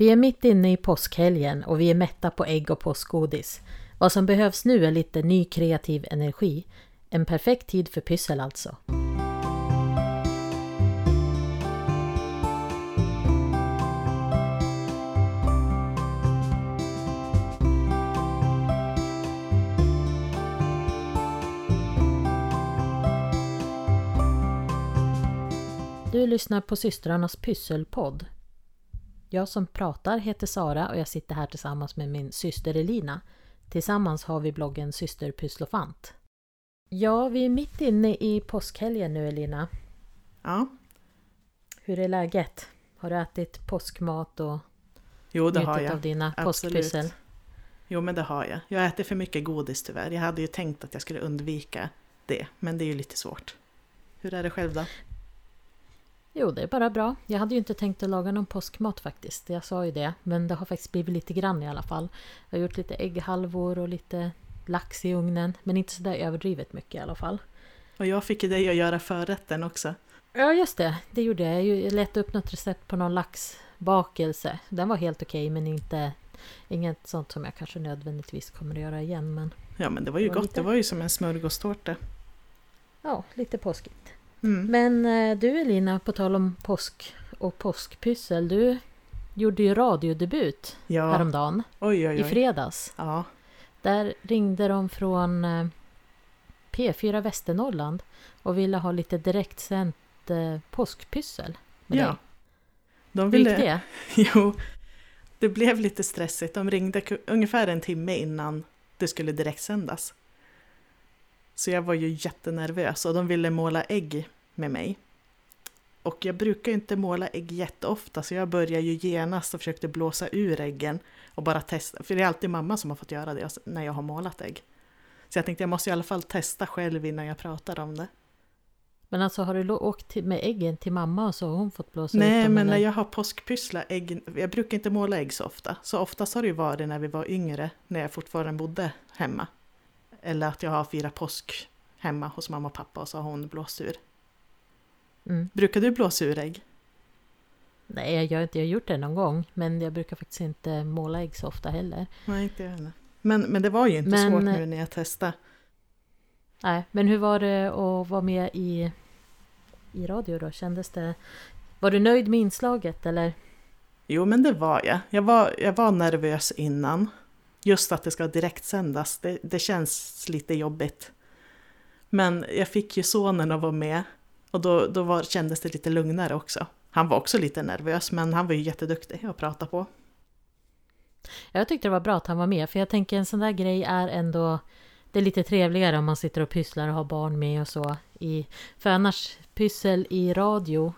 Vi är mitt inne i påskhelgen och vi är mätta på ägg och påskgodis. Vad som behövs nu är lite ny kreativ energi. En perfekt tid för pyssel alltså. Du lyssnar på systrarnas pysselpodd. Jag som pratar heter Sara och jag sitter här tillsammans med min syster Elina. Tillsammans har vi bloggen Syster Pysslofant. Ja, vi är mitt inne i påskhelgen nu Elina. Ja. Hur är läget? Har du ätit påskmat och Jo, det har jag. av dina Absolut. påskpyssel? Jo, men det har jag. Jag äter för mycket godis tyvärr. Jag hade ju tänkt att jag skulle undvika det, men det är ju lite svårt. Hur är det själv då? Jo, det är bara bra. Jag hade ju inte tänkt att laga någon påskmat faktiskt. Jag sa ju det. Men det har faktiskt blivit lite grann i alla fall. Jag har gjort lite ägghalvor och lite lax i ugnen. Men inte sådär överdrivet mycket i alla fall. Och jag fick ju dig att göra förrätten också. Ja, just det. Det gjorde jag. Jag letade upp något recept på någon laxbakelse. Den var helt okej, men inte inget sånt som jag kanske nödvändigtvis kommer att göra igen. Men Ja, men det var ju Det var gott. lite- Det var ju som en smörgåstårta. ja, lite påskigt. Mm. Men eh, du Elina, på tal om påsk och påskpyssel. Du gjorde ju radiodebut Ja, häromdagen. oj, oj, I oj. fredags. Ja, Där ringde de från eh, P4 Västernorrland och ville ha lite direktsänt eh, påskpyssel. med ja. dig. De Hur gick ville... det? Jo, det blev lite stressigt. De ringde ungefär en timme innan det skulle direktsändas. Så jag var ju jättenervös och de ville måla ägg med mig. Och jag brukar ju inte måla ägg jätteofta så jag började ju genast och försökte blåsa ur äggen och bara testa. För det är alltid mamma som har fått göra det när jag har målat ägg. Så jag tänkte jag måste i alla fall testa själv innan jag pratar om det. Men alltså har du åkt med äggen till mamma och så har hon fått blåsa ut Nej, dem? men eller? när jag har påskpyssla, ägg, jag brukar inte måla ägg så ofta. Så oftast har det ju varit när vi var yngre, när jag fortfarande bodde hemma. Eller att jag har firat påsk hemma hos mamma och pappa och så har hon blåst ur. Mm. Brukar du blåsa ur ägg? Nej, jag har inte jag har gjort det någon gång. Men jag brukar faktiskt inte måla ägg så ofta heller. Nej, inte jag heller. Men, men det var ju inte Men- svårt nu när jag testade. Nej, men hur var det att vara med i, i radio då? Kändes det... Var du nöjd med inslaget eller? Jo, men det var jag. Jag var, jag var nervös innan. Just att det ska direktsändas, det, det känns lite jobbigt. Men jag fick ju sonen att vara med och då, då var, kändes det lite lugnare också. Han var också lite nervös, men han var ju jätteduktig att prata på. Jag tyckte det var bra att han var med, för jag tänker en sån där grej är ändå... Det är lite trevligare om man sitter och pysslar och har barn med och så. I, för annars, pyssel i radio...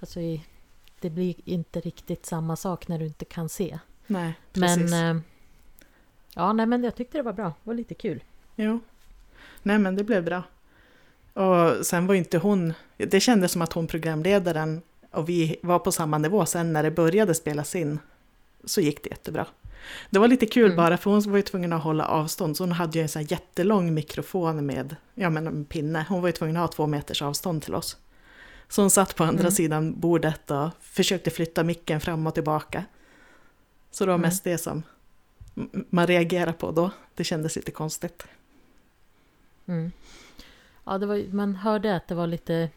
Alltså i, det blir inte riktigt samma sak när du inte kan se. Nej, precis. Men... Ja, nej men jag tyckte det var bra. Det var lite kul. Jo. Nej, men det blev bra. Och sen var inte hon... Det kändes som att hon programledaren och vi var på samma nivå. Sen när det började spelas in så gick det jättebra. Det var lite kul Mm. bara för hon var ju tvungen att hålla avstånd. Så hon hade ju en sån här jättelång mikrofon med ja, men en pinne. Hon var ju tvungen att ha två meters avstånd till oss. Så hon satt på andra Mm. sidan bordet och försökte flytta micken fram och tillbaka. Så det var Mm. mest det som man reagerade på då. Det kändes lite konstigt. Mm. Ja, det var, man hörde att det var lite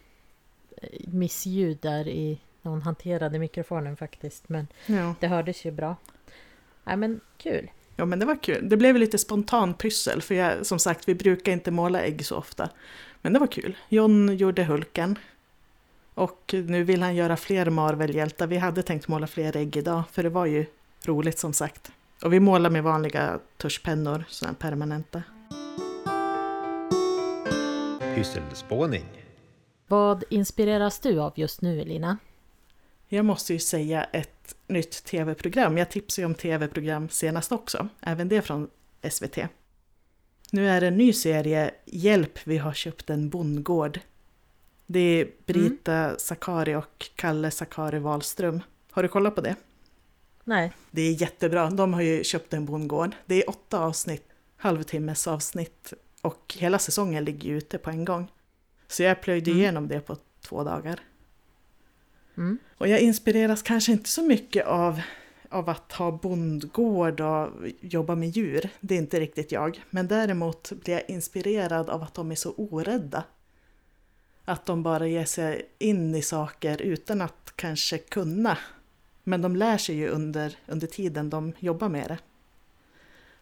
eh, missljud där i när hon hanterade mikrofonen faktiskt. Men Ja. det hördes ju bra. Nej men kul. ja, men det var kul. Det blev lite spontan pyssel, för jag, som sagt, vi brukar inte måla ägg så ofta. Men det var kul. John gjorde Hulken. Och nu vill han göra fler Marvel-hjältar. Vi hade tänkt måla fler ägg idag, för det var ju roligt som sagt. Och vi målar med vanliga tuschpennor, sådana här permanenta. Pysselspåning. Vad inspireras du av just nu Elina? Jag måste ju säga ett nytt tv-program. Jag tipsade ju om tv-program senast också, även det från SVT. Nu är det en ny serie, Hjälp, vi har köpt en bondgård. Det är Brita Sakari och Kalle Sakari Wahlström. Har du kollat på det? Nej. Det är jättebra. De har ju köpt en bondgård. Det är åtta avsnitt, halvtimmes avsnitt och hela säsongen ligger ju ute på en gång. Så jag plöjde Mm. igenom det på två dagar. Mm. Och jag inspireras kanske inte så mycket av av att ha bondgård och jobba med djur. Det är inte riktigt jag. Men däremot blir jag inspirerad av att de är så orädda. Att de bara ger sig in i saker utan att kanske kunna. Men de lär sig ju under, under tiden de jobbar med det.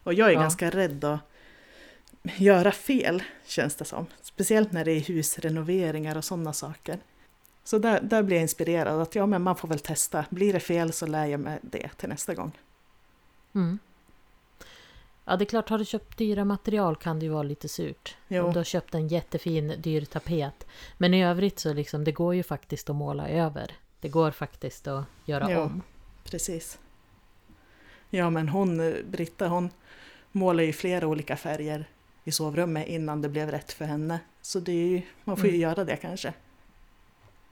Och jag är Ja. ganska rädd att göra fel, känns det som. Speciellt när det är husrenoveringar och sådana saker. Så där, där blir jag inspirerad att ja, men man får väl testa. Blir det fel så lär jag mig det till nästa gång. Mm. Ja, det är klart, har du köpt dyra material kan det ju vara lite surt. Jo. Om du har köpt en jättefin dyr tapet. Men i övrigt så liksom, det går ju faktiskt att måla över. Det går faktiskt att göra Ja. om. Precis. Ja, men hon, Britta, hon målar ju flera olika färger i sovrummet innan det blev rätt för henne. Så det är ju, man får ju Mm. göra det kanske.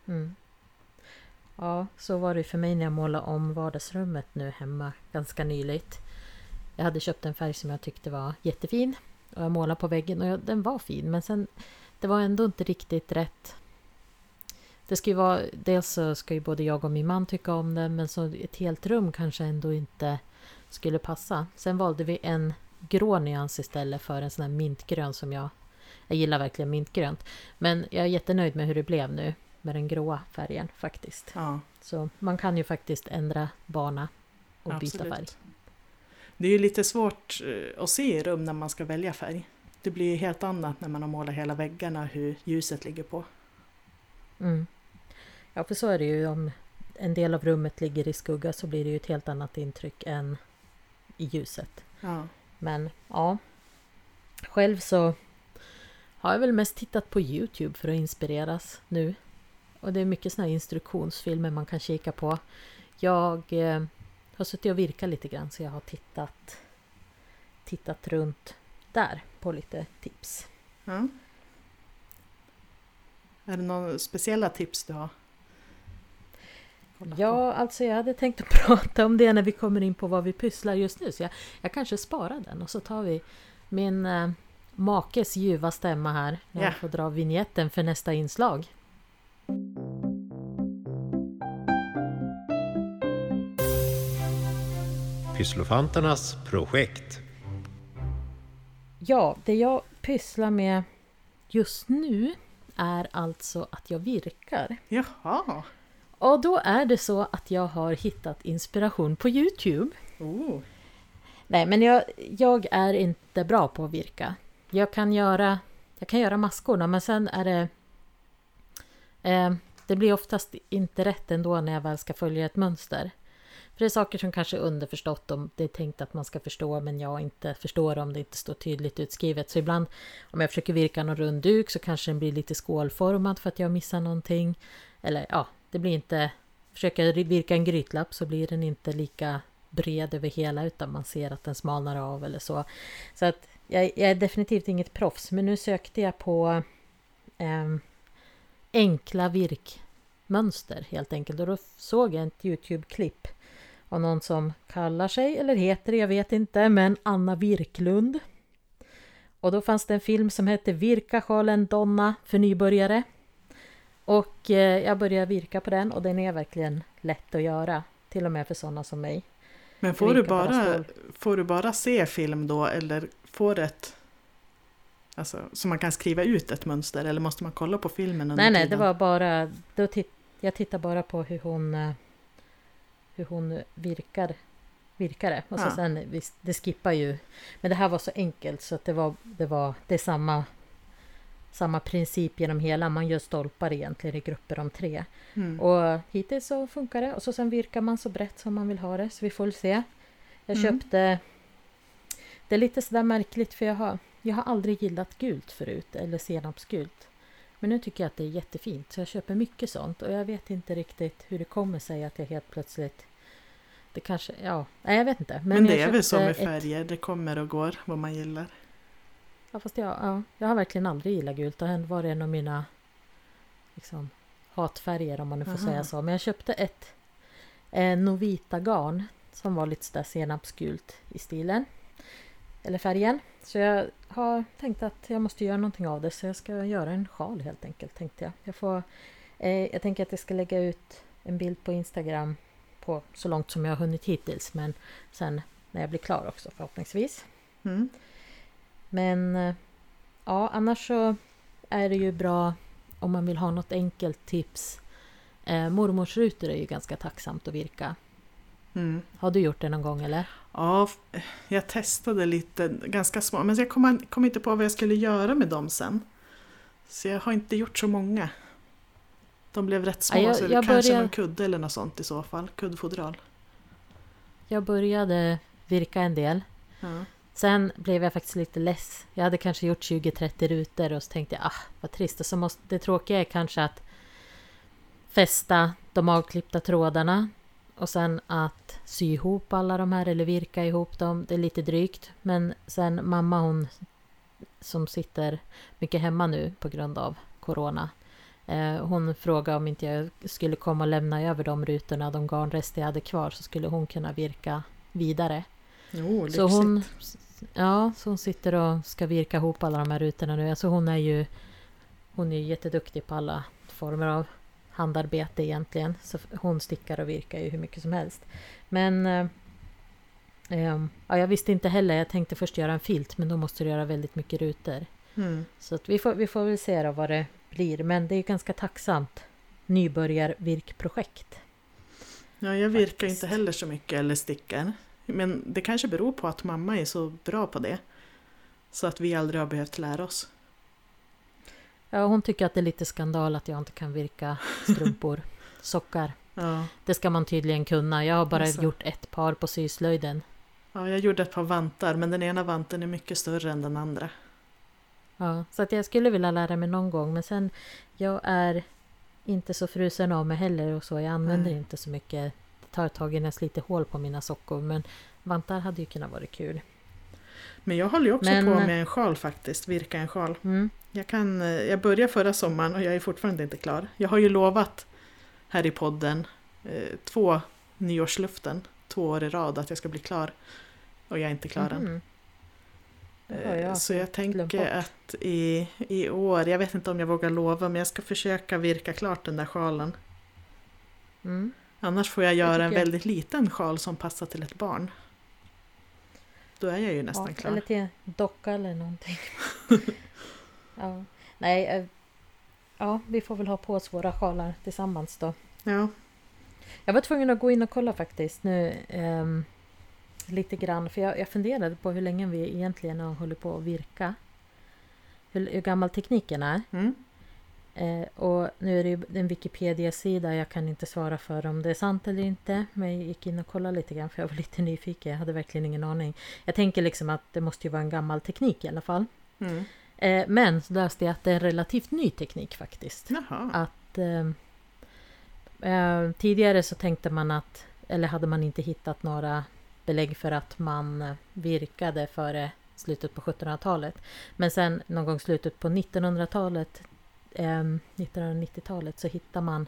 Mm. Ja, så var det för mig när jag målade om vardagsrummet nu hemma ganska nyligt. Jag hade köpt en färg som jag tyckte var jättefin. Och jag målade på väggen och jag, den var fin men sen det var ändå inte riktigt rätt. Det ska ju vara, dels så ska ju både jag och min man tycka om den men så ett helt rum kanske ändå inte skulle passa. Sen valde vi en grå nyans istället för en sån här mintgrön som jag... Jag gillar verkligen mintgrönt. Men jag är jättenöjd med hur det blev nu med den gråa färgen faktiskt. Ja, Så man kan ju faktiskt ändra bana och byta absolut. färg. Det är ju lite svårt eh, att se i rum när man ska välja färg. Det blir ju helt annat när man har målat hela väggarna hur ljuset ligger på. Mm. Ja, för så är det ju. Om en del av rummet ligger i skugga så blir det ju ett helt annat intryck än i ljuset. Ja, Men ja, själv så har jag väl mest tittat på Youtube för att inspireras nu. Och det är mycket såna här instruktionsfilmer man kan kika på. Jag eh, har suttit och virkat lite grann så jag har tittat, tittat runt där på lite tips. ja. Är det några speciella tips du har? På? Ja, alltså jag hade tänkt att prata om det när vi kommer in på vad vi pysslar just nu. Så jag, jag kanske sparar den och så tar vi min eh, makes ljuva stämma här. När Ja. jag får dra vignetten för nästa inslag. Pysslofanternas projekt. Ja, det jag pysslar med just nu är alltså att jag virkar. Jaha! Och då är det så att jag har hittat inspiration på Youtube. Oh. Nej, men jag, jag är inte bra på att virka. Jag kan göra, jag kan göra maskorna, men sen är det... Eh, det blir oftast inte rätt ändå när jag väl ska följa ett mönster. För det är saker som kanske är underförstått om det är tänkt att man ska förstå, men jag inte förstår om det inte står tydligt utskrivet. Så ibland om jag försöker virka någon rund duk så kanske den blir lite skålformad för att jag missar någonting. Eller ja, det blir inte... Försöker jag virka en grytlapp så blir den inte lika bred över hela utan man ser att den smalnar av eller så. Så att jag, jag är definitivt inget proffs men nu sökte jag på eh, enkla virkmönster helt enkelt och då såg jag ett Youtube-klipp av någon som kallar sig, eller heter jag vet inte, men Anna Virklund. Och då fanns det en film som hette Virka sjalen Donna för nybörjare. Och eh, jag började virka på den och den är verkligen lätt att göra. Till och med för sådana som mig. Men får du, bara får du bara se film då eller får ett... Alltså, så man kan skriva ut ett mönster eller måste man kolla på filmen under Nej, nej, det var bara... Då titt, jag tittar bara på hur hon... eh, Hur hon virkar. Virkar det. Och så Ja. sen, visst, det skippar ju. Men det här var så enkelt så att det var... Det, var, det samma... Samma princip genom hela. Man gör stolpar egentligen i grupper om tre. Mm. Och hittills så funkar det. Och så sen virkar man så brett som man vill ha det. Så vi får väl se. Jag Mm. köpte... Det är lite sådär märkligt för jag har, jag har aldrig gillat gult förut. Eller senapsgult. Men nu tycker jag att det är jättefint. Så jag köper mycket sånt. Och jag vet inte riktigt hur det kommer sig att jag helt plötsligt... Det kanske... Ja, nej jag vet inte. Men, det jag är väl så med ett- färger, det kommer och går vad man gillar. Ja, fast jag, ja, jag har verkligen aldrig gillat gult. Det har varit en av mina liksom, hatfärger om man nu får Aha. säga så. Men jag köpte ett eh, Novita-garn som var lite sådär senapsgult i stilen. Eller färgen. Så jag har tänkt att jag måste göra någonting av det. Så jag ska göra en sjal helt enkelt tänkte jag. Jag, får, eh, jag tänker att jag ska lägga ut en bild på Instagram på så långt som jag har hunnit hittills. Men sen när jag blir klar också förhoppningsvis. Mm. Men eh, ja, annars så är det ju bra om man vill ha något enkelt tips. Eh, mormorsrutor är ju ganska tacksamt att virka. Mm. Har du gjort det någon gång eller? Ja, f- jag testade lite, ganska små, men jag kom, kom inte på vad jag skulle göra med dem sen. Så jag har inte gjort så många. De blev rätt små, Ja, jag- så det jag kanske någon kudde eller något sånt i så fall. Kuddfodral. Jag började virka en del. Ja. Sen blev jag faktiskt lite less. Jag hade kanske gjort 20-30 rutor och så tänkte jag ah vad trist. Och så måste, det tråkiga är kanske att fästa de avklippta trådarna och sen att sy ihop alla de här eller virka ihop dem. Det är lite drygt. Men sen mamma hon som sitter mycket hemma nu på grund av Corona. Eh, hon frågade om inte jag skulle komma och lämna över de rutorna, de garnrester jag hade kvar, så skulle hon kunna virka vidare. Lyxigt. Så hon, ja, så hon sitter och ska virka ihop alla de här rutorna nu. Alltså hon är ju hon är jätteduktig på alla former av handarbete egentligen. Så hon stickar och virkar ju hur mycket som helst. Men eh, ehm, ja, jag visste inte heller. Jag tänkte först göra en filt men då måste du göra väldigt mycket rutor. Mm. Så att vi, får, vi får väl se då vad det blir. Men det är ganska tacksamt nybörjarvirkprojekt. Ja, jag virkar Faktiskt. inte heller så mycket eller stickar. Men det kanske beror på att mamma är så bra på det. Så att vi aldrig har behövt lära oss. Ja, hon tycker att det är lite skandal att jag inte kan virka strumpor, sockar. Ja. Det ska man tydligen kunna. Jag har bara Jaså? gjort ett par på syslöjden. ja, jag gjorde ett par vantar men den ena vanten är mycket större än den andra. Ja, så att jag skulle vilja lära mig någon gång. Men sen, jag är inte så frusen av mig heller och så. Jag använder Nej. inte så mycket. Tar tag innan jag sliter hål på mina sockor. Men vantar hade ju kunnat vara kul. Men jag håller ju också Men- på med en sjal faktiskt, virka en sjal. Mm. Jag, kan, eh, jag började förra sommaren och jag är fortfarande inte klar. Jag har ju lovat här i podden eh, två nyårsluften, två år i rad, att jag ska bli klar. Och jag är inte klar än. Mhm. Det har Eh, jag Så jag tänker att i, i år, jag vet inte om jag vågar lova, men jag ska försöka virka klart den där sjalen. Mm. Annars får jag göra en tycker jag. väldigt liten sjal som passar till ett barn. Då är jag ju nästan Ja, klar. eller till en docka eller någonting. ja. Nej, eh, ja, vi får väl ha på oss våra sjalar tillsammans då. Ja, Jag var tvungen att gå in och kolla faktiskt nu. ehm, lite grann, för jag, jag funderade på hur länge vi egentligen har hållit på att virka. Hur, hur gammal tekniken är. mm. Eh, och nu är det ju en Wikipedia-sida, jag kan inte svara för om det är sant eller inte. Men jag gick in och kollade lite grann för jag var lite nyfiken, jag hade verkligen ingen aning. Jag tänker liksom att det måste ju vara en gammal teknik i alla fall. Mm. Eh, men så läste jag att det är en relativt ny teknik faktiskt. Jaha. Att eh, eh, tidigare så tänkte man att, eller hade man inte hittat några belägg för att man virkade före slutet på 1700-talet. Men sen någon gång slutet på 1900-talet, eh, 1990-talet så hittar man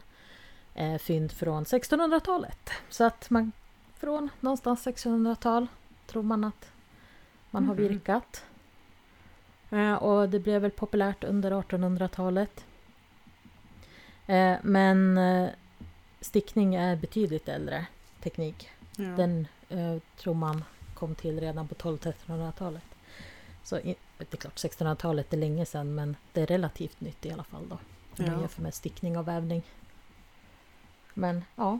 eh, fynd från 1600-talet. Så att man från någonstans 1600-tal tror man att man har Mhm. virkat. Eh, och det blev väl populärt under 1800-talet. Eh, men eh, stickning är betydligt äldre teknik. Ja. Den eh, tror man kom till redan på 1200-1300-talet. Så det är klart 1600-talet är länge sedan men det är relativt nytt i alla fall då. Om man Ja. jämför med stickning och vävning. Men ja.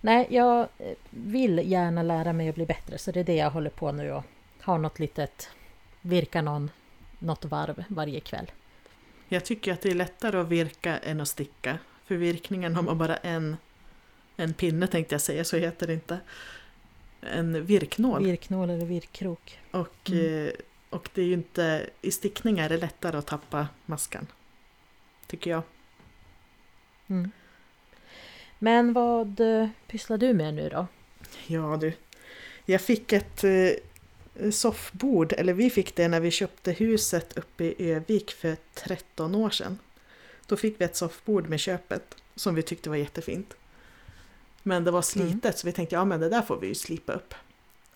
Nej, jag eh, vill gärna lära mig att bli bättre så det är det jag håller på nu och har något litet, virka någon, något varv varje kväll. Jag tycker att det är lättare att virka än att sticka. För virkningen har man bara en, en pinne tänkte jag säga, så heter det inte. En virknål. Virknål eller virkkrok. och, Mm. eh, och det är ju inte, i stickning är det lättare att tappa maskan. Tycker jag. Mm. Men vad eh, pysslar du med nu då? Ja du. Jag fick ett eh, soffbord, eller vi fick det när vi köpte huset uppe i Övik för 13 år sedan. Då fick vi ett soffbord med köpet som vi tyckte var jättefint. Men det var slitet så vi tänkte ja men det där får vi ju slipa upp.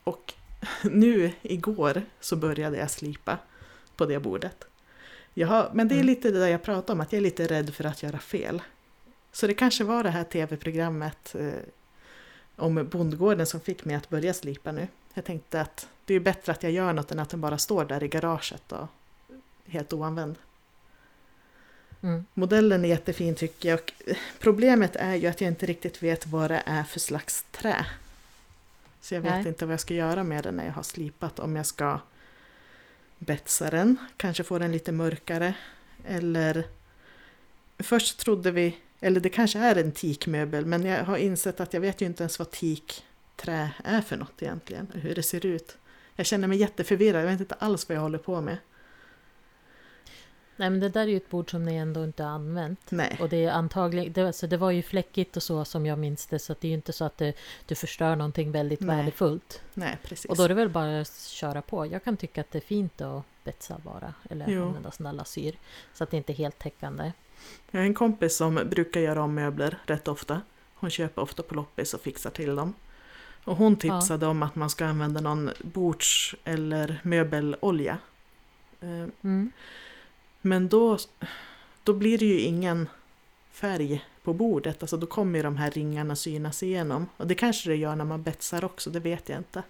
Och nu igår så började jag slipa på det bordet. Jag har, men det är Mm. lite det där jag pratade om, att jag är lite rädd för att göra fel. Så det kanske var det här tv-programmet eh, om bondgården som fick mig att börja slipa nu. Jag tänkte att det är bättre att jag gör något än att den bara står där i garaget och helt oanvänd. Mm. Modellen är jättefin tycker jag problemet är ju att jag inte riktigt vet vad det är för slags trä. Så jag vet Nej. inte vad jag ska göra med den när jag har slipat. Om jag ska betsa den, kanske få den lite mörkare. Eller först trodde vi, eller det kanske är en teakmöbel, men jag har insett att jag vet ju inte ens vad teakträ är för något egentligen, hur det ser ut. Jag känner mig jätteförvirrad, jag vet inte alls vad jag håller på med. Nej men det där är ju ett bord som ni ändå inte har använt. Nej. Och det är antagligen, det, alltså det var ju fläckigt och så som jag minns det. Så det är ju inte så att det, du förstör någonting väldigt Nej. värdefullt. Nej, precis. Och då är det väl bara att köra på. Jag kan tycka att det är fint att betsa bara. Eller Jo. använda där lasyr. Så att det inte är helt täckande. Jag har en kompis som brukar göra om möbler rätt ofta. Hon köper ofta på loppis och fixar till dem. Och hon tipsade om att man ska använda någon bords eller möbelolja. Eh, Mm. Men då, då blir det ju ingen färg på bordet. Alltså då kommer ju de här ringarna synas igenom. Och det kanske det gör när man betsar också, det vet jag inte.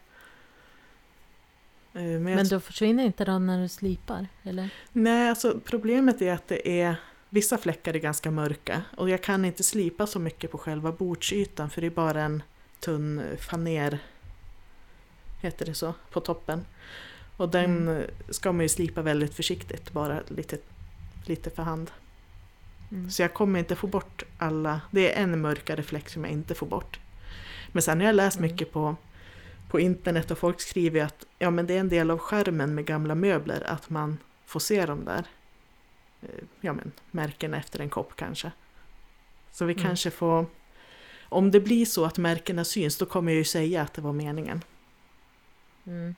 Eh, Men, Men då försvinner inte den när du slipar? Eller? Nej, alltså problemet är att det är vissa fläckar är ganska mörka och jag kan inte slipa så mycket på själva bordsytan för det är bara en tunn faner, heter det så, på toppen. Och den Mm. ska man ju slipa väldigt försiktigt, bara lite, lite för hand. Mm. Så jag kommer inte få bort alla, det är en mörkare fläck som jag inte får bort. Men sen har jag läst Mm. mycket på, på internet och folk skriver att ja, men det är en del av skärmen med gamla möbler att man får se de där eh, ja, men, märkena efter en kopp kanske. Så vi Mm. kanske får, om det blir så att märkena syns då kommer jag ju säga att det var meningen. Mm.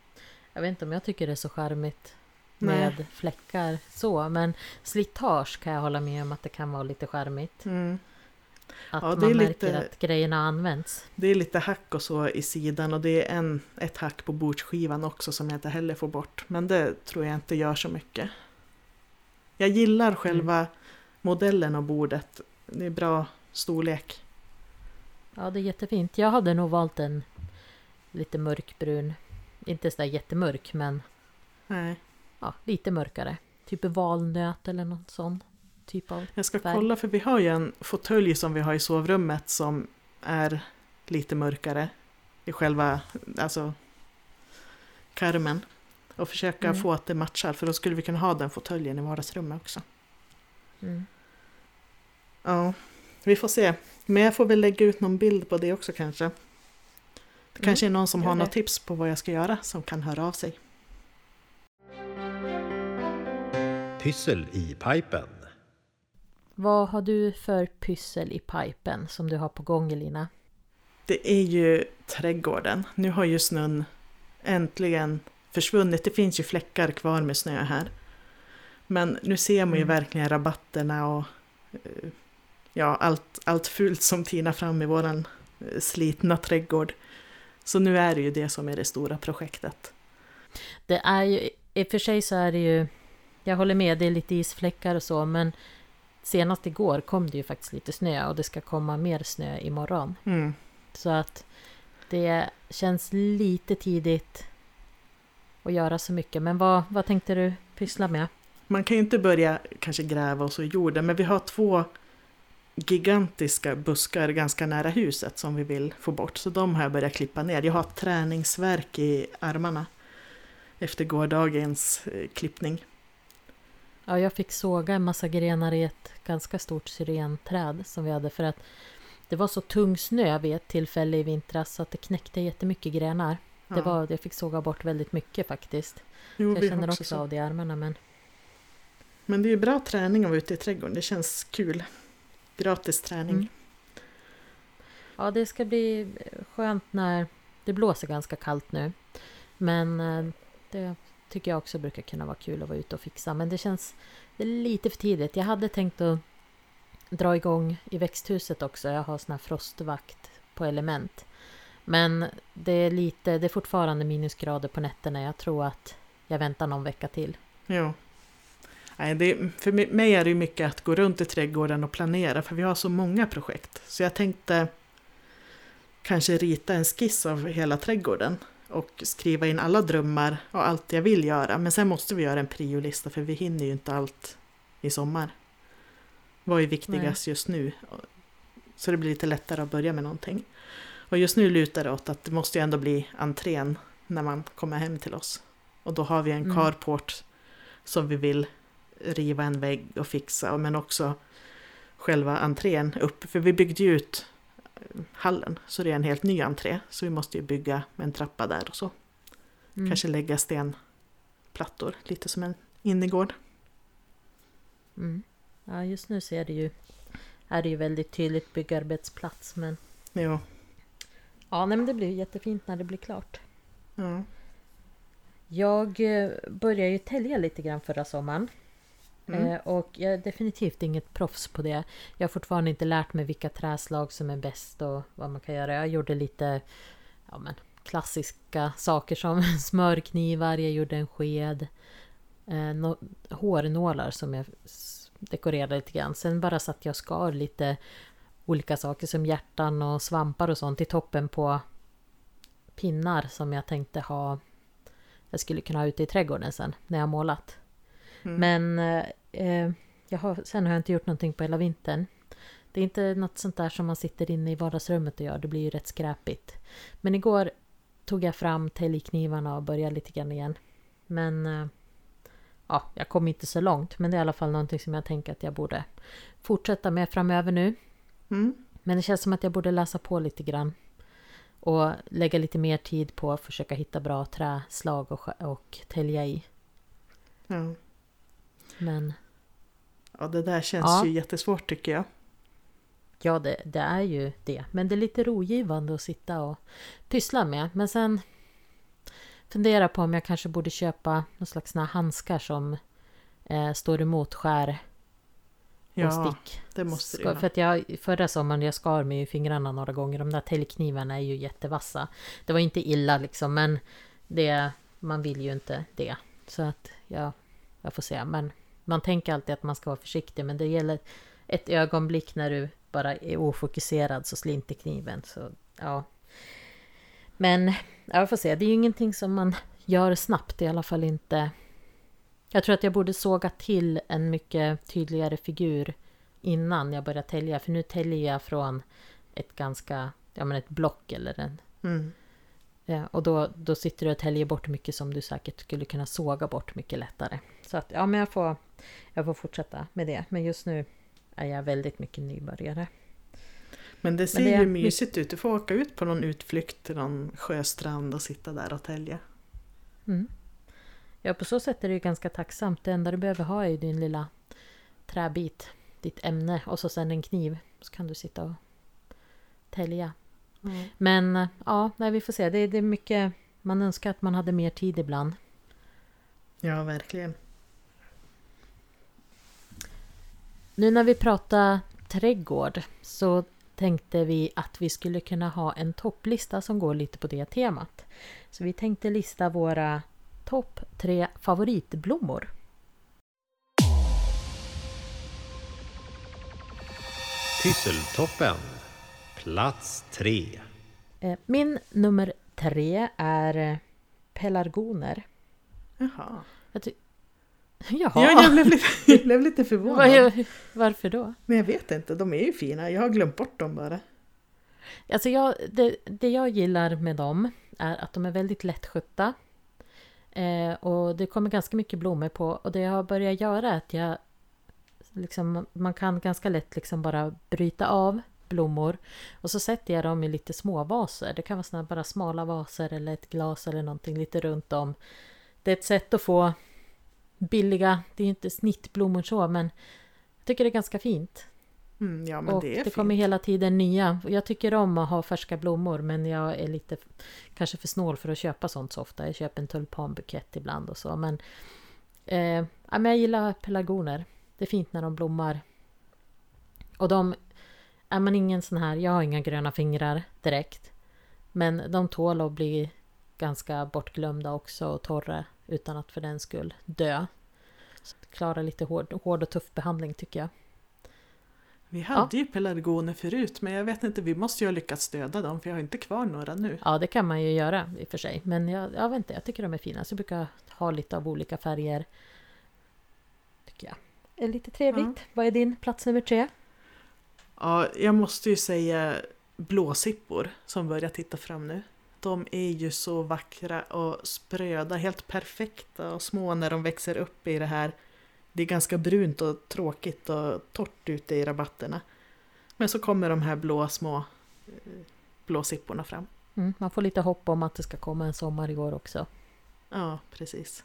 Jag vet inte om jag tycker det är så charmigt Nej. med fläckar så. Men slitage kan jag hålla med om att det kan vara lite charmigt. Mm. Att Ja, man är märker lite- att grejerna används. Det är lite hack och så i sidan och det är en, ett hack på bordsskivan också som jag inte heller får bort. Men det tror jag inte gör så mycket. Jag gillar själva modellen av bordet. Det är bra storlek. Ja, det är jättefint. Jag hade nog valt en lite mörkbrun. Inte sådär jättemörk, men Nej. ja, lite mörkare. Typ valnöt eller någon sån typ av. Jag ska Färg. kolla för vi har ju en fåtölj som vi har i sovrummet som är lite mörkare i själva alltså, karmen. Och försöka Mm. få att det matchar för då skulle vi kunna ha den fåtöljen i vardagsrummet också. Mm. Ja, vi får se. Men jag får väl lägga ut någon bild på det också kanske. Det Mm, kanske är någon som har något tips på vad jag ska göra som kan höra av sig. Pyssel i pipen. Vad har du för pyssel i pipen som du har på gång Elina? Det är ju trädgården. Nu har ju snön äntligen försvunnit. Det finns ju fläckar kvar med snö här. Men nu ser man ju Mm. verkligen rabatterna och eh, ja, allt, allt fult som tinar fram i våran eh, slitna trädgård. Så nu är det ju det som är det stora projektet. Det är ju, i och för sig så är det ju, jag håller med, det är lite isfläckar och så, men senast igår kom det ju faktiskt lite snö och det ska komma mer snö imorgon. Mm. Så att det känns lite tidigt att göra så mycket. Men vad, vad tänkte du pyssla med? Man kan ju inte börja kanske gräva och så i jorden, men vi har två gigantiska buskar ganska nära huset som vi vill få bort. Så de har jag börjat klippa ner. Jag har träningsverk i armarna efter gårdagens eh, klippning. Ja, jag fick såga en massa grenar i ett ganska stort syrenträd som vi hade för att det var så tung snö vid ett tillfälle i vintras så att det knäckte jättemycket grenar. Det Ja. var, jag fick såga bort väldigt mycket faktiskt. jo, jag känner också, så. av det i armarna men Men det är ju bra träning att vara ute i trädgården. Det känns kul. Gratis träning. Mm. Ja, det ska bli skönt när det blåser ganska kallt nu. Men eh, det tycker jag också brukar kunna vara kul att vara ute och fixa. Men det känns det lite för tidigt. Jag hade tänkt att dra igång i växthuset också. Jag har sån här frostvakt på element. Men det är lite, det är fortfarande minusgrader på nätterna. Jag tror att jag väntar någon vecka till. Ja. Nej, det, för mig är det mycket att gå runt i trädgården och planera för vi har så många projekt. Så jag tänkte kanske rita en skiss av hela trädgården och skriva in alla drömmar och allt jag vill göra. Men sen måste vi göra en priolista för vi hinner ju inte allt i sommar. Vad är viktigast just nu? Så det blir lite lättare att börja med någonting. Och just nu lutar det åt att det måste ju ändå bli entrén när man kommer hem till oss. Och då har vi en Mm. carport som vi vill riva en vägg och fixa, men också själva entrén upp. För vi byggde ju ut eh, hallen, så det är en helt ny entré. Så vi måste ju bygga en trappa där och så. Mm. Kanske lägga stenplattor, lite som en innergård. Mm. Ja, just nu ser det ju, är det ju väldigt tydligt byggarbetsplats. Men Jo. ja, nej, men det blir jättefint när det blir klart. Ja. Jag eh, började ju tälja lite grann förra sommaren. Mm. Eh, och jag är definitivt inget proffs på det. Jag har fortfarande inte lärt mig vilka träslag som är bäst och vad man kan göra. Jag gjorde lite ja, men, klassiska saker som smörknivar, jag gjorde en sked. Eh, no, hårnålar som jag dekorerade lite grann. Sen bara satt jag och skar lite olika saker som hjärtan och svampar och sånt i toppen på pinnar som jag tänkte ha jag skulle kunna ha ute i trädgården sen när jag har målat. Mm. Men eh, jag har, sen har jag inte gjort någonting på hela vintern. Det är inte något sånt där som man sitter inne i vardagsrummet och gör. Det blir ju rätt skräpigt. Men igår tog jag fram täljknivarna och började lite grann igen. Men eh, ja, jag kom inte så långt. Men det är i alla fall någonting som jag tänker att jag borde fortsätta med framöver nu. Mm. Men det känns som att jag borde läsa på lite grann. Och lägga lite mer tid på att försöka hitta bra träslag och, och tälja i. Ja. Men ja, det där känns Ja. ju jättesvårt tycker jag. Ja, det, det är ju det. Men det är lite rogivande att sitta och pyssla med. Men sen fundera på om jag kanske borde köpa någon slags såna handskar som eh, står emot skär och Ja, stick. det måste ju för att jag, förra sommaren jag skar mig i fingrarna några gånger. De där täljknivarna är ju jättevassa. Det var inte illa liksom, men det, man vill ju inte det. Så att ja, jag får se. Men man tänker alltid att man ska vara försiktig, men det gäller ett ögonblick när du bara är ofokuserad så slinter kniven. Så ja. Men ja, jag får se. Det är ju ingenting som man gör snabbt, i alla fall inte. Jag tror att jag borde såga till en mycket tydligare figur innan jag börjar tälja. För nu täljer jag från ett ganska, ja men ett block eller en. Mm. Ja, och då, då sitter du och täljer bort mycket som du säkert skulle kunna såga bort mycket lättare. Så att ja, men jag får, jag får fortsätta med det. Men just nu är jag väldigt mycket nybörjare. Men det ser det är ju mysigt ut. Du får åka ut på någon utflykt till någon sjöstrand och sitta där och tälja. Mm. Ja, på så sätt är det ju ganska tacksamt. Det enda du behöver ha är ju din lilla träbit, ditt ämne och så sen en kniv. Så kan du sitta och tälja. Men eh, ja, nej, vi får se. Det, det är mycket... Man önskar att man hade mer tid ibland. Ja, verkligen. Nu när vi pratar trädgård så tänkte vi att vi skulle kunna ha en topplista som går lite på det temat. Så vi tänkte lista våra topp tre favoritblommor. Pysseltoppen. Plats tre. Eh, Min nummer tre är eh, pelargoner. Jaha. Jag ty- Jaha, Ja, jag blev lite, jag blev lite förvånad. Varför då? Men jag vet inte, de är ju fina. Jag har glömt bort dem bara. Alltså jag, det, det jag gillar med dem är att de är väldigt lättskötta. Eh, och det kommer ganska mycket blommor på. Och det jag har börjat göra är att jag... Liksom, man kan ganska lätt liksom bara bryta av blommor. Och så sätter jag dem i lite små vaser. Det kan vara såna bara smala vaser eller ett glas eller någonting lite runt om. Det är ett sätt att få billiga, det är ju inte snittblommor så men jag tycker det är ganska fint. Mm, ja, men och det det kommer hela tiden nya. Jag tycker om att ha färska blommor men jag är lite kanske för snål för att köpa sånt så ofta. Jag köper en tulpanbukett ibland och så. Men, eh, ja, men jag gillar pelargoner. Det är fint när de blommar. Och de... Är man ingen sån här... Jag har inga gröna fingrar direkt. Men de tål att bli ganska bortglömda också och torra utan att för den skull dö. Så Klara lite hård, hård och tuff behandling tycker jag. Vi hade ju pelargoner förut men jag vet inte, vi måste ju ha lyckats döda dem för jag har inte kvar några nu. Ja, det kan man ju göra i och för sig. Men jag, jag vet inte, jag tycker de är fina. Så jag brukar ha lite av olika färger. Tycker jag. Är lite trevligt. Ja. Vad är din plats nummer tre? Ja, jag måste ju säga blåsippor som börjar titta fram nu. De är ju så vackra och spröda, helt perfekta och små när de växer upp i det här. Det är ganska brunt och tråkigt och torrt ute i rabatterna. Men så kommer de här blå små eh, blåsipporna fram. Mm, man får lite hopp om att det ska komma en sommar i år också. Ja, precis.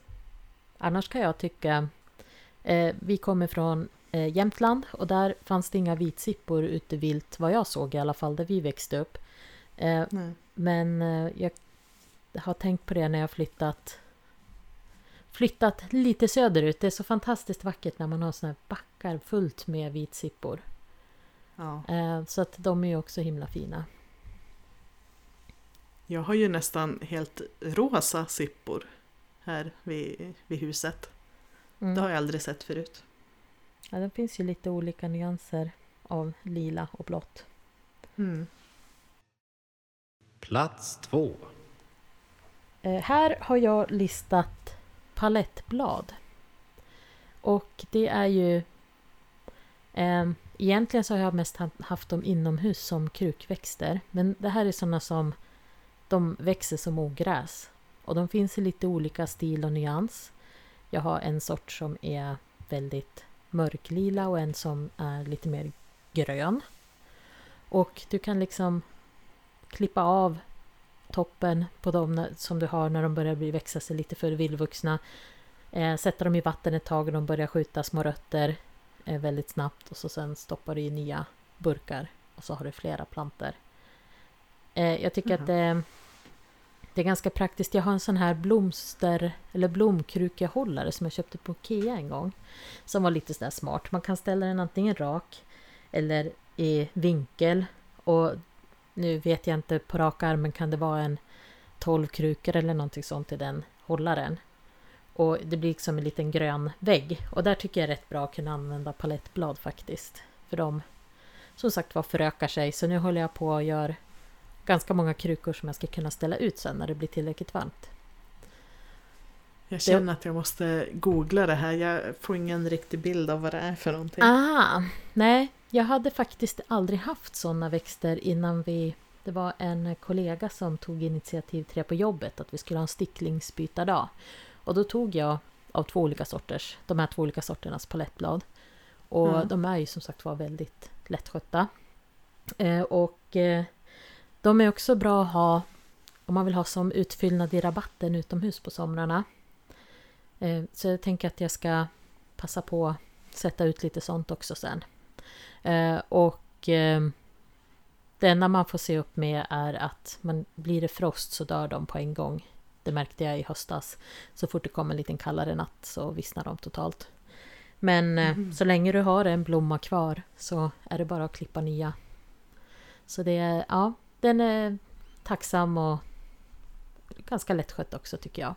Annars kan jag tycka... Eh, vi kommer från eh, Jämtland och där fanns det inga vitsippor ute vilt, vad jag såg i alla fall, där vi växte upp. Eh, men eh, jag har tänkt på det när jag flyttat flyttat lite söderut. Det är så fantastiskt vackert när man har såna här backar fullt med vitsippor. Ja. Eh, så att de är ju också himla fina. Jag har ju nästan helt rosa sippor här vid, vid huset. Mm. Det har jag aldrig sett förut. Ja, det finns ju lite olika nyanser av lila och blått. Mm. Plats två. Eh, här har jag listat palettblad. Och det är ju... Eh, egentligen så har jag mest ha- haft dem inomhus som krukväxter. Men det här är sådana som de växer som ogräs. Och de finns i lite olika stil och nyans. Jag har en sort som är väldigt mörklila och en som är lite mer grön. Och du kan liksom klippa av toppen på dem som du har när de börjar bli växa sig lite för vildvuxna. Eh, sätta dem i vatten ett tag och de börjar skjuta små rötter eh, väldigt snabbt och så sen stoppar du i nya burkar och så har du flera planter. Eh, jag tycker Jaha. att det, är ganska praktiskt. Jag har en sån här blomster eller blomkrukehållare som jag köpte på Ikea en gång. Som var lite sådär smart. Man kan ställa den antingen rak eller i vinkel. Och nu vet jag inte på rak arm, men kan det vara en 12 krukor eller någonting sånt i den hållaren. Och det blir liksom en liten grön vägg. Och där tycker jag är rätt bra att kunna använda palettblad faktiskt. För de som sagt var förökar sig. Så nu håller jag på och gör ganska många krukor som jag ska kunna ställa ut sen när det blir tillräckligt varmt. Jag känner att jag måste googla det här. Jag får ingen riktig bild av vad det är för någonting. Ah, nej, jag hade faktiskt aldrig haft sådana växter innan vi... Det var en kollega som tog initiativ till det på jobbet, att vi skulle ha en sticklingsbytardag. Och då tog jag av två olika sorters, de här två olika sorternas palettblad. Och Mm. de är ju som sagt var väldigt lättskötta. Eh, och eh, de är också bra att ha om man vill ha som utfyllnad i rabatten utomhus på somrarna. Eh, så jag tänker att jag ska passa på att sätta ut lite sånt också sen. Eh, och eh, det enda man får se upp med är att man, blir det frost så dör de på en gång. Det märkte jag i höstas. Så fort det kom en liten kallare natt så vissnar de totalt. Men Mhm. så länge du har en blomma kvar så är det bara att klippa nya. Så det är, ja, den är tacksam och ganska lättskött också tycker jag.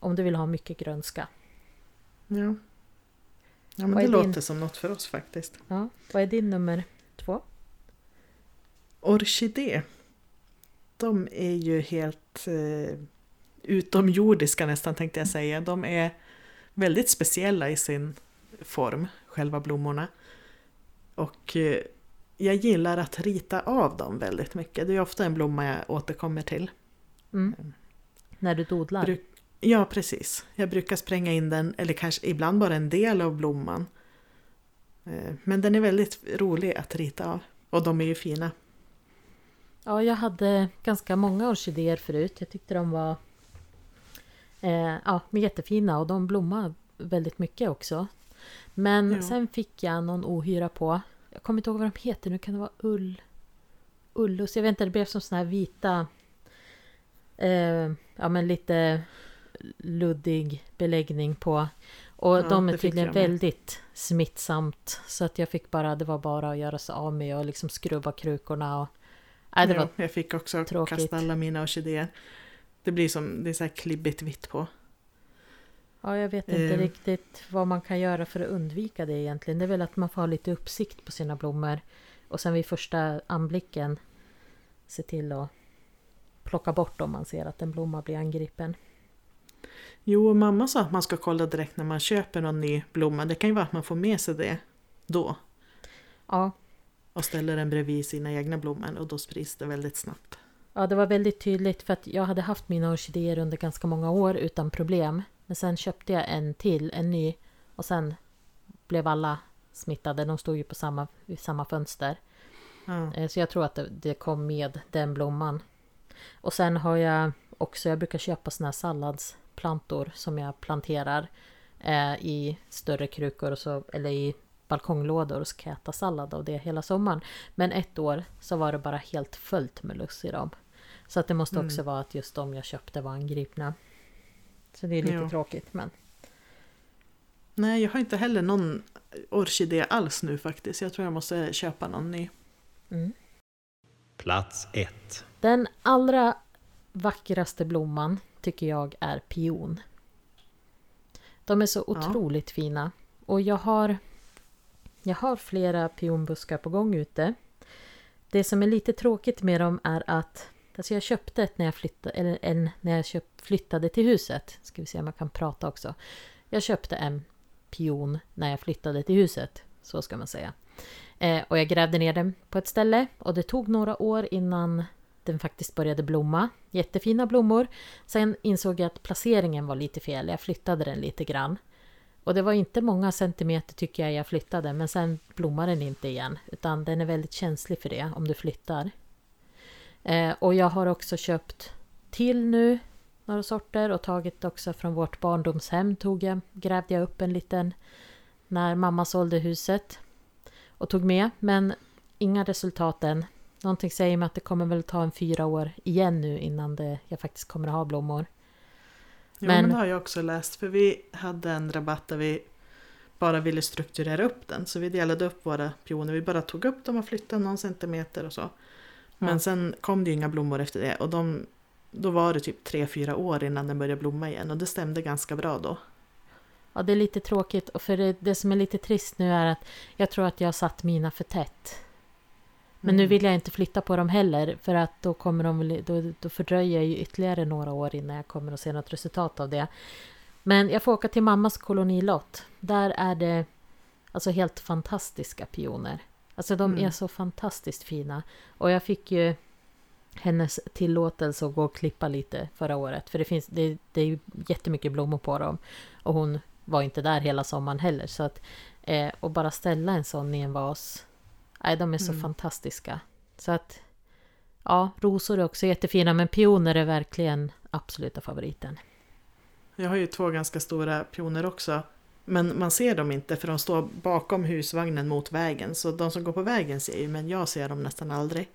Om du vill ha mycket grönska. Ja. Ja, men Vad det låter din? som något för oss faktiskt. Ja, vad är din nummer två? Orkidé. De är ju helt eh, utomjordiska nästan tänkte jag säga. De är väldigt speciella i sin form, själva blommorna. Och eh, jag gillar att rita av dem väldigt mycket. Det är ofta en blomma jag återkommer till. Mm. När du dodlar? Bruk- Ja, precis. Jag brukar spränga in den, eller kanske ibland bara en del av blomman. Eh, Men den är väldigt rolig att rita av. Och de är ju fina. Ja, jag hade ganska många orkidéer förut. Jag tyckte de var eh, ja, jättefina och de blommade väldigt mycket också. Men Ja. sen fick jag någon ohyra på. Jag kommer inte ihåg vad de heter nu. Kan det vara ull? Ullus? Jag vet inte, det blev som såna här vita... Eh, ja, men lite luddig beläggning på. Och Ja, de är tydligen väldigt smittsamt. Så att jag fick bara, det var bara att göra sig av med och liksom skrubba krukorna. Och, nej, det Ja, var jag fick också tråkigt. kasta alla mina orkidéer. Det blir som, det är så här klibbigt vitt på. Ja, jag vet inte Eh. riktigt vad man kan göra för att undvika det egentligen. Det är väl att man får ha lite uppsikt på sina blommor. Och sen vid första anblicken se till att plocka bort om man ser att en blomma blir angripen. Jo, mamma sa att man ska kolla direkt när man köper någon ny blomma. Det kan ju vara att man får med sig det då Ja, och ställer den bredvid sina egna blommor och då sprids det väldigt snabbt. ja, det var väldigt tydligt för att jag hade haft mina orkidéer under ganska många år utan problem. Men sen köpte jag en till, en ny. Och sen blev alla smittade. De stod ju på samma, vid samma fönster. Eh, Så jag tror att det, det kom med den blomman. Och sen har jag också, jag brukar köpa såna här salladsplantor som jag planterar eh, i större krukor och så, eller i balkonglådor och så kan jag äta sallad av det hela sommaren. Men ett år så var det bara helt fullt med luss i dem. Så att det måste också Mm. vara att just de jag köpte var angripna. Så det är lite Ja. tråkigt men Nej, jag har inte heller någon orkidé alls nu faktiskt. Jag tror jag måste köpa någon ny. mm. Plats 1. Den allra vackraste blomman tycker jag är pion. De är så Ja. otroligt fina. Och jag har, jag har flera pionbuskar på gång ute. Det som är lite tråkigt med dem är att alltså jag köpte ett när jag, flyttade, eller en, när jag köpt, flyttade till huset. Ska vi se om jag kan prata också. Jag köpte en pion när jag flyttade till huset. Så ska man säga. Eh, och jag grävde ner den på ett ställe och det tog några år innan den faktiskt började blomma. Jättefina blommor. Sen insåg jag att placeringen var lite fel. Jag flyttade den lite grann. Och det var inte många centimeter tycker jag jag flyttade men sen blommar den inte igen. Utan den är väldigt känslig för det om du flyttar. Eh, och jag har också köpt till nu några sorter och tagit också från vårt barndomshem tog jag, grävde jag upp en liten när mamma sålde huset och tog med men inga resultat än. Någonting säger mig att det kommer väl ta en fyra år igen nu innan det, jag faktiskt kommer att ha blommor. Jo, Men- men det har jag också läst. För vi hade en rabatt där vi bara ville strukturera upp den. Så vi delade upp våra pioner. Vi bara tog upp dem och flyttade någon centimeter och så. Men sen kom det ju inga blommor efter det. Och de, då var det typ tre fyra år innan den började blomma igen. Och det stämde ganska bra då. Ja, det är lite tråkigt och för det, det som är lite trist nu är att jag tror att jag har satt mina för tätt. Men nu Mm. vill jag inte flytta på dem heller för att då kommer de då, då fördröjer jag ju ytterligare några år innan jag kommer att se något resultat av det. Men jag får åka till mammas kolonilott. Där är det alltså helt fantastiska pioner. Alltså de Mm. är så fantastiskt fina. Och jag fick ju hennes tillåtelse att gå och klippa lite förra året. För det, finns, det, det är ju jättemycket blommor på dem. Och hon var inte där hela sommaren heller. Så att, eh, och bara ställa en sån i en vas. Nej, de är så Mm. fantastiska. Så att, ja, rosor är också jättefina. Men pioner är verkligen absoluta favoriten. Jag har ju två ganska stora pioner också. Men man ser dem inte för de står bakom husvagnen mot vägen. Så de som går på vägen ser ju, men jag ser dem nästan aldrig.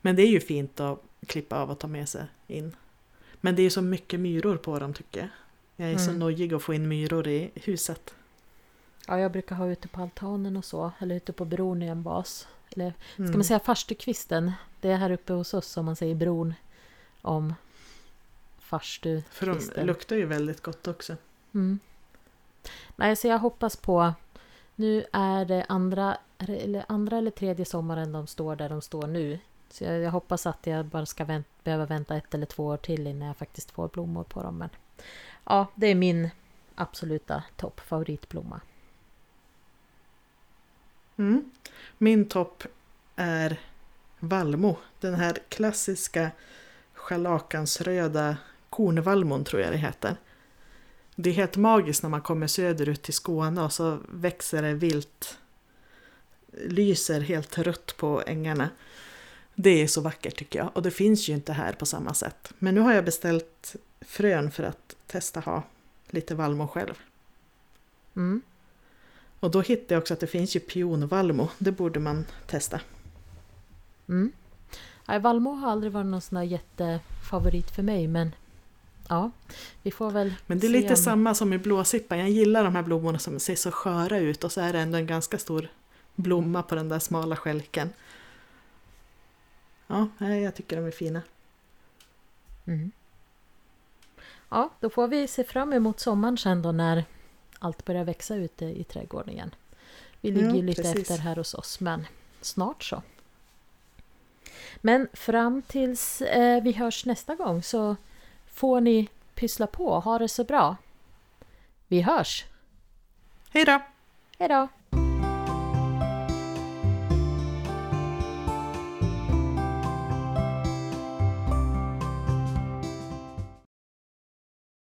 Men det är ju fint att klippa av och ta med sig in. Men det är så mycket myror på dem tycker jag. Jag är så Mm. nojig att få in myror i huset. Ja, jag brukar ha ute på altanen och så. Eller ute på bron i en vas. Eller ska Mm. man säga farstukvisten? Det är här uppe hos oss som man säger bron om farstukvisten. För de luktar ju väldigt gott också. Mm. Nej, så jag hoppas på... Nu är det andra, eller andra eller tredje sommaren de står där de står nu. Så jag, jag hoppas att jag bara ska vänt, behöva vänta ett eller två år till innan jag faktiskt får blommor på dem. Men ja, det är min absoluta toppfavoritblomma. Mm. Min topp är vallmo. Den här klassiska scharlakansröda kornvallmon tror jag det heter. Det är helt magiskt när man kommer söderut till Skåne och så växer det vilt. Lyser helt rött på ängarna. Det är så vackert tycker jag och det finns ju inte här på samma sätt. Men nu har jag beställt frön för att testa ha lite vallmo själv. Mm. Och då hittade jag också att det finns ju pionvallmo. Det borde man testa. Mm. Nej, vallmo har aldrig varit någon sån där jättefavorit för mig men Ja, vi får väl Men det är lite om... samma som i blåsippan. Jag gillar de här blommorna som ser så sköra ut och så är det ändå en ganska stor blomma på den där smala skälken. Ja, jag tycker de är fina. Mm. Ja, då får vi se fram emot sommaren sen då när allt börjar växa ute i trädgården igen. Vi ligger ju ja, lite precis. efter här hos oss men snart så. Men fram tills eh, vi hörs nästa gång så får ni pyssla på. Ha det så bra. Vi hörs! Hej då! Hej då!